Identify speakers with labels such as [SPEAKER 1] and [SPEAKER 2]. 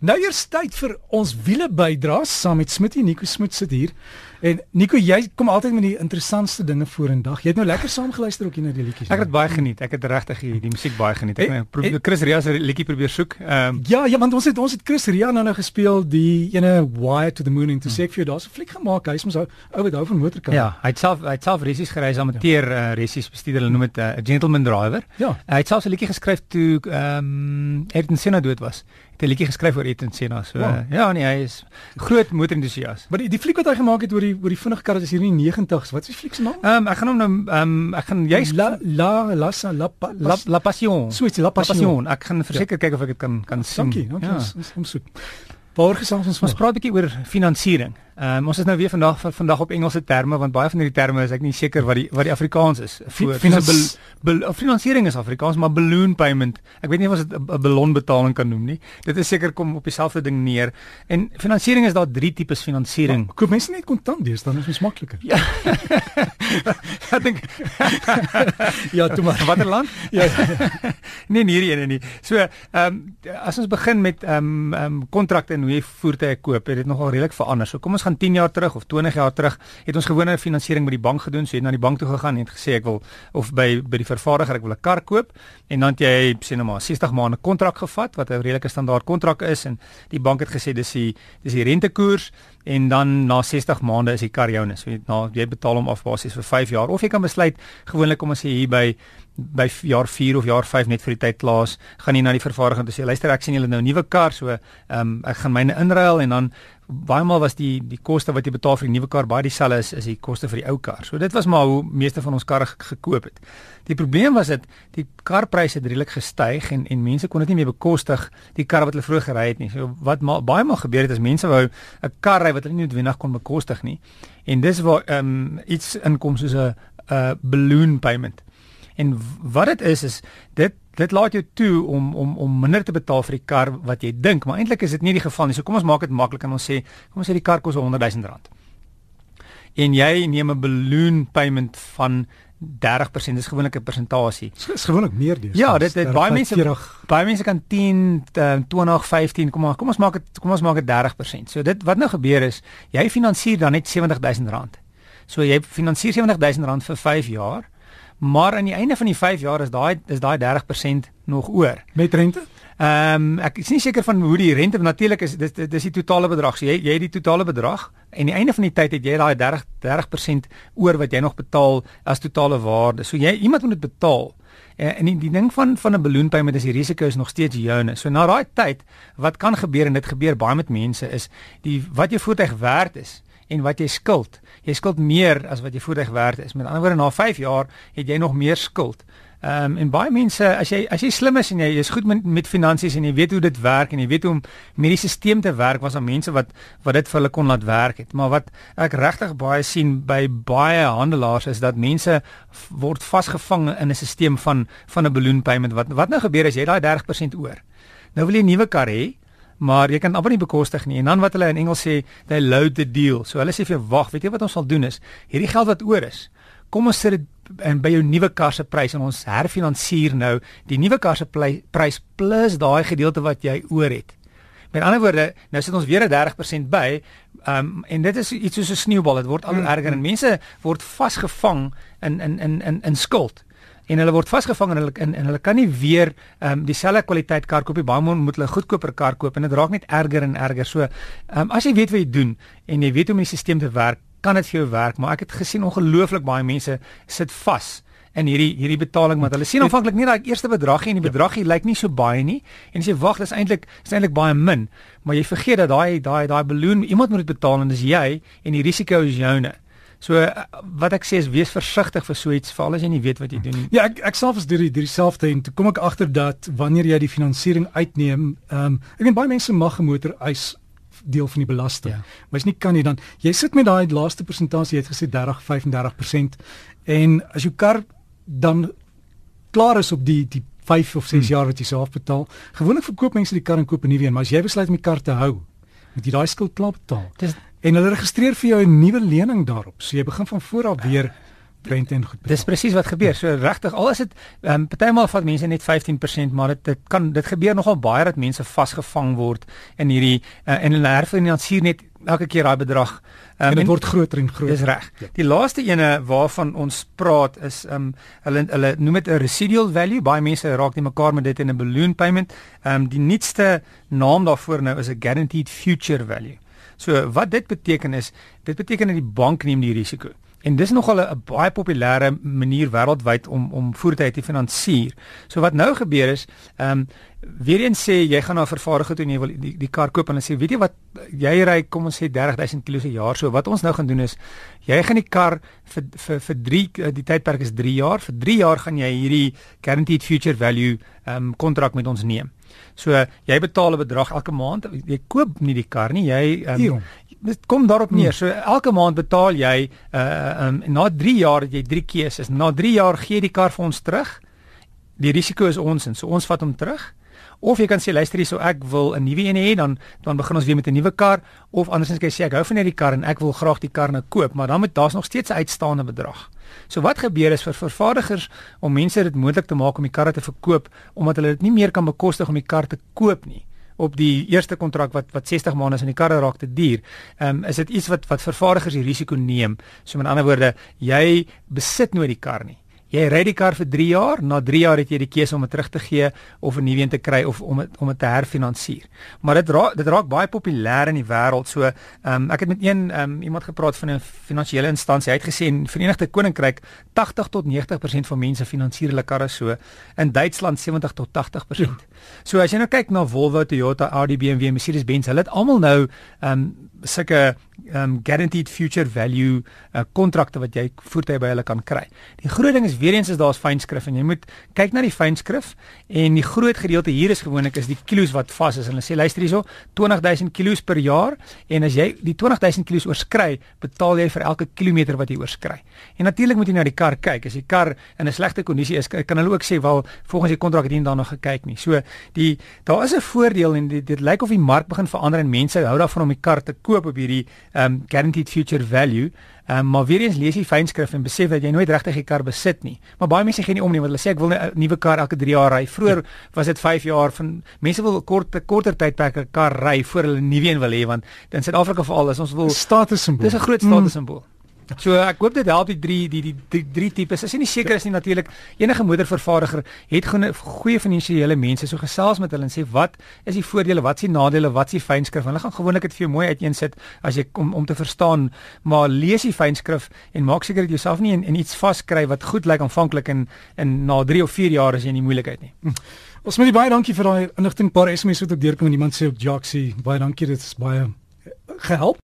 [SPEAKER 1] Nou eers tyd vir ons wiele bydraes saam met Smitty Nico Smit sit hier. En Nico, jy kom altyd met die interessantste dinge vorendag. Jy het nou lekker saamgeluister ook hier na die liedjies.
[SPEAKER 2] Ek het baie geniet. Ek het regtig die, die musiek baie geniet. Ek het nou Chris Ria se liedjie probeer soek.
[SPEAKER 1] Ehm um, Ja, ja, want ons het ons het Chris Ria nou nou gespeel die ene Wire to the Moon en to sê vir jou daar's 'n fliek gemaak. Hy's mos ou wat hou van motorkar.
[SPEAKER 2] Ja, hy het self hy het self resies gery amateur ja. uh, resies bestuurder. Hulle noem dit 'n uh, gentleman driver. Ja. Uh, hy het self 'n liedjie geskryf toe ehm um, Ayrton Senna dood was. 'n liedjie geskryf oor Ayrton Senna. So wow. ja, nee, hy is groot motorentoesias.
[SPEAKER 1] Maar die, die fliek wat hy gemaak het oor die oor die vinnige karre is hier in die 90s. Wat is die fliek se naam?
[SPEAKER 2] Ehm um, ek gaan hom nou ehm um, ek gaan jy's
[SPEAKER 1] La La La La La,
[SPEAKER 2] la, la Passion.
[SPEAKER 1] So iets La Passion.
[SPEAKER 2] Ek gaan verseker ja. kyk of ek dit kan kan sien.
[SPEAKER 1] Dankie, dankie. Ja. Ons ons kom soek. Waar gesels ons?
[SPEAKER 2] Ons praat 'n bietjie oor finansiering. Ehm um, ons is nou weer vandag vandag op Engelse terme want baie van hierdie terme is ek nie seker wat die wat die Afrikaans is.
[SPEAKER 1] Finansiering
[SPEAKER 2] finansiering is Afrikaans maar balloon payment. Ek weet nie of ons dit 'n ballonbetaling kan noem nie. Dit is seker kom op dieselfde ding neer. En finansiering is daar drie tipes finansiering.
[SPEAKER 1] Maar, koop mense net kontant dis dan is dit makliker.
[SPEAKER 2] Ja. ek dink
[SPEAKER 1] Ja, toe maar.
[SPEAKER 2] Watter land? Ja. nee, nie hierdie ene nie. So, ehm um, as ons begin met ehm um, ehm um, kontrakte en hoe jy voertuie koop, het dit nogal redelik verander. So kom ons gaan 10 jaar terug of 20 jaar terug, het ons gewone finansiering by die bank gedoen. So jy het na die bank toe gegaan en gesê ek wil of by by die vervaardiger ek wil 'n kar koop en dan het jy sê nou maar 60 maande kontrak gevat wat 'n redelike standaard kontrak is en die bank het gesê dis die dis die rentekoers en dan na 60 maande is die kar joune. So jy na jy betaal hom af basies vir 5 jaar of jy kan besluit gewoonlik kom ons sê hier by by jaar 4 of jaar 5 net vir die tyd klaas, gaan jy na die vervaardiger toe sê luister ek sien julle nou 'n nuwe kar, so ehm um, ek gaan myne inruil en dan baie maal was die die koste wat jy betaal vir die nuwe kar baie dieselfde is as die koste vir die ou kar. So dit was maar hoe meeste van ons karre gekoop het. Die probleem was dit die karpryse het redelik gestyg en en mense kon dit nie meer bekostig die karre wat hulle vroeër gery het nie. So wat ma, baie maal gebeur het as mense wou 'n kar ry wat hulle nie noodwendig kon bekostig nie. En dis waar ehm um, iets inkom soos 'n 'n balloon payment. En wat dit is is dit dit laat jou toe om om om minder te betaal vir die kar wat jy dink, maar eintlik is dit nie die geval nie. So kom ons maak dit maklik en ons sê kom ons sê die kar kos 100 000 rand. En jy neem 'n balloon payment van 30% dis gewoonlik 'n persentasie.
[SPEAKER 1] Dis gewoonlik meer dis.
[SPEAKER 2] Ja, dit dit baie mense baie mense kan 10 20 15 kom maar kom ons maak dit kom ons maak dit 30%. So dit wat nou gebeur is jy finansier dan net 70000 rand. So jy finansier 70000 rand vir 5 jaar. Maar aan die einde van die 5 jaar is daai is daai 30% nog oor
[SPEAKER 1] met rente.
[SPEAKER 2] Ehm um, ek is nie seker van hoe die rente natuurlik is dis dis die totale bedrag. So jy jy het die totale bedrag en aan die einde van die tyd het jy daai 30 30% oor wat jy nog betaal as totale waarde. So jy iemand moet dit betaal. Eh, en die, die ding van van 'n balloon payment is die risiko is nog steeds joune. So na daai tyd wat kan gebeur en dit gebeur baie met mense is die wat jou voertuig werd is en wat jy skuld. Jy skuld meer as wat jy voertuig werd is. Met ander woorde na 5 jaar het jy nog meer skuld. Ehm um, en baie mense as jy as jy slim is en jy is goed met met finansies en jy weet hoe dit werk en jy weet hoe om met die stelsel te werk was daar mense wat wat dit vir hulle kon laat werk het maar wat ek regtig baie sien by baie handelaars is dat mense word vasgevang in 'n stelsel van van 'n balloon payment wat wat nou gebeur as jy daai 30% oor nou wil jy 'n nuwe kar hê maar jy kan amper nie bekostig nie. En dan wat hulle in Engels sê, they load the deal. So hulle sê vir jou, "Wag, weet jy wat ons sal doen is, hierdie geld wat oor is, kom ons sit dit in by jou nuwe kar se prys en ons herfinansier nou die nuwe kar se prys plus daai gedeelte wat jy oor het." Met ander woorde, nou sit ons weer 'n 30% by. Um en dit is iets soos 'n sneeubal. Dit word al mm, erger en mm. mense word vasgevang in in in in in skuld en hulle word vasgevang en hulle in en hulle kan nie weer ehm um, dieselfde kwaliteit kar koop nie. Baie moet hulle goedkoper kar koop en dit raak net erger en erger. So ehm um, as jy weet wat jy doen en jy weet hoe om die stelsel te werk, kan dit vir jou werk, maar ek het gesien ongelooflik baie mense sit vas en hierdie hierdie betaling wat hulle sien aanvanklik nie daai eerste bedragie en die ja. bedragie lyk nie so baie nie en as jy wag dis eintlik is eintlik baie min maar jy vergeet dat daai daai daai balloon iemand moet dit betaal en dis jy en die risiko is joune So uh, wat ek sê is wees versigtig vir so iets veral as jy nie weet wat jy doen nie.
[SPEAKER 1] Ja, ek ek self is deur dieselfde en toe kom ek agter dat wanneer jy die finansiering uitneem, ehm um, ek weet baie mense mag 'n motor eis deel van die belasting. Ja. Maar as nie kan jy dan jy sit met daai laaste persentasie jy het gesê 30 35% en as jou kar dan klaar is op die die 5 of 6 hmm. jaar wat jy self betaal. Gewoonlik verkoop mense die kar en koop 'n nuwe een, maar as jy besluit om die kar te hou, moet jy daai skuld klaar betaal. Dis en hulle registreer vir jou 'n nuwe lening daarop. So jy begin van voor af weer rente en goed.
[SPEAKER 2] Dis presies wat gebeur. So regtig, al is dit ehm um, partymal vat mense net 15%, maar dit dit kan dit gebeur nogal baie dat mense vasgevang word in hierdie uh, en hulle herfinansier net elke keer daai bedrag.
[SPEAKER 1] Um, en dit word groter en groter.
[SPEAKER 2] Dis reg. Ja. Die laaste ene waarvan ons praat is ehm um, hulle hulle noem dit 'n residual value. Baie mense raak nie mekaar met dit in 'n balloon payment. Ehm um, die nuutste naam daarvoor nou is 'n guaranteed future value. So wat dit beteken is, dit beteken dat die bank neem die risiko. En dis nogal 'n baie populêre manier wêreldwyd om om voertuie te finansier. So wat nou gebeur is, ehm um, weer eens sê jy gaan na 'n vervaardiger toe en jy wil die, die kar koop en hulle sê weet jy wat jy ry kom ons sê 30000 km per jaar. So wat ons nou gaan doen is jy gaan die kar vir vir vir 3 eh, die tydperk is 3 jaar. Vir 3 jaar gaan jy hierdie guaranteed future value ehm um, kontrak met ons neem. So jy betaal 'n bedrag elke maand. Jy koop nie die kar nie. Jy um, dit kom daarop neer. Hmm. So elke maand betaal jy uh um, na 3 jaar het jy 3 keuses. Na 3 jaar gee die kar vir ons terug. Die risiko is ons en so ons vat hom terug. Of jy kan sê luister hierso ek wil 'n nuwe een hê dan dan begin ons weer met 'n nuwe kar of andersins kan jy sê ek hou van hierdie kar en ek wil graag die kar nou koop maar dan moet daar's nog steeds 'n uitstaande bedrag. So wat gebeur is vir vervaardigers om mense dit moontlik te maak om die karre te verkoop omdat hulle dit nie meer kan bekostig om die kar te koop nie op die eerste kontrak wat wat 60 maande is en die karre raak te duur. Ehm um, is dit iets wat wat vervaardigers die risiko neem. So met ander woorde, jy besit nooit die kar nie. Jy ry die kar vir 3 jaar, na 3 jaar het jy die keuse om dit terug te gee of 'n nuwe een te kry of om het, om dit te herfinansier. Maar dit raak dit raak baie populêr in die wêreld. So, ehm um, ek het met een ehm um, iemand gepraat van 'n finansiële instansie. Hy het gesê in Verenigde Koninkryk 80 tot 90% van mense finansier hulle karre so. In Duitsland 70 tot 80%. Ja. So as jy nou kyk na Volvo, Toyota, Audi, BMW, Mercedes-Benz, hulle het almal nou ehm um, sulke um guaranteed future value uh, kontrakte wat jy voertuie by hulle kan kry. Die groot ding is weer eens is daar's fynskrif en jy moet kyk na die fynskrif en die groot gedeelte hier is gewoonlik is die kilos wat vas is. Hulle sê luister hierso 20000 kilos per jaar en as jy die 20000 kilos oorskry, betaal jy vir elke kilometer wat jy oorskry. En natuurlik moet jy na die kar kyk. As die kar in 'n slegte kondisie is, kan hulle ook sê wel volgens die kontrak het jy nog gekyk nie. So die daar is 'n voordeel en dit, dit lyk of die mark begin verander en mense hou daarvan om die kar te koop op hierdie um guaranteed future value. Um maar weer eens lees jy fynskrif en besef dat jy nooit regtig 'n kar besit nie. Maar baie mense gee nie om nie want hulle sê ek wil 'n nuwe kar elke 3 jaar ry. Vroeger was dit 5 jaar van mense wil kort korter tydperk 'n kar ry voor hulle 'n nuwe een wil hê want in Suid-Afrika veral is ons wil
[SPEAKER 1] status simbool.
[SPEAKER 2] Dis 'n groot status simbool. Mm. So ek hoop dit help die drie die die drie, drie tipes. As jy nie seker is nie natuurlik enige motorvervaardiger het goeie finansiële mense so gesels met hulle en sê wat is die voordele, wat is die nadele, wat is die fynskrif? Hulle gaan gewoonlik dit vir jou mooi uiteensit as jy om om te verstaan, maar lees die fynskrif en maak seker dat jy jouself nie in, in iets vaskry wat goed lyk aanvanklik en in na 3 of 4 jaar as jy in die moeilikheid nie. Hm.
[SPEAKER 1] Ons moet baie dankie vir daai inligting paar SMS wat ek deurkom en iemand sê op Jaxie baie dankie dit is baie gehelp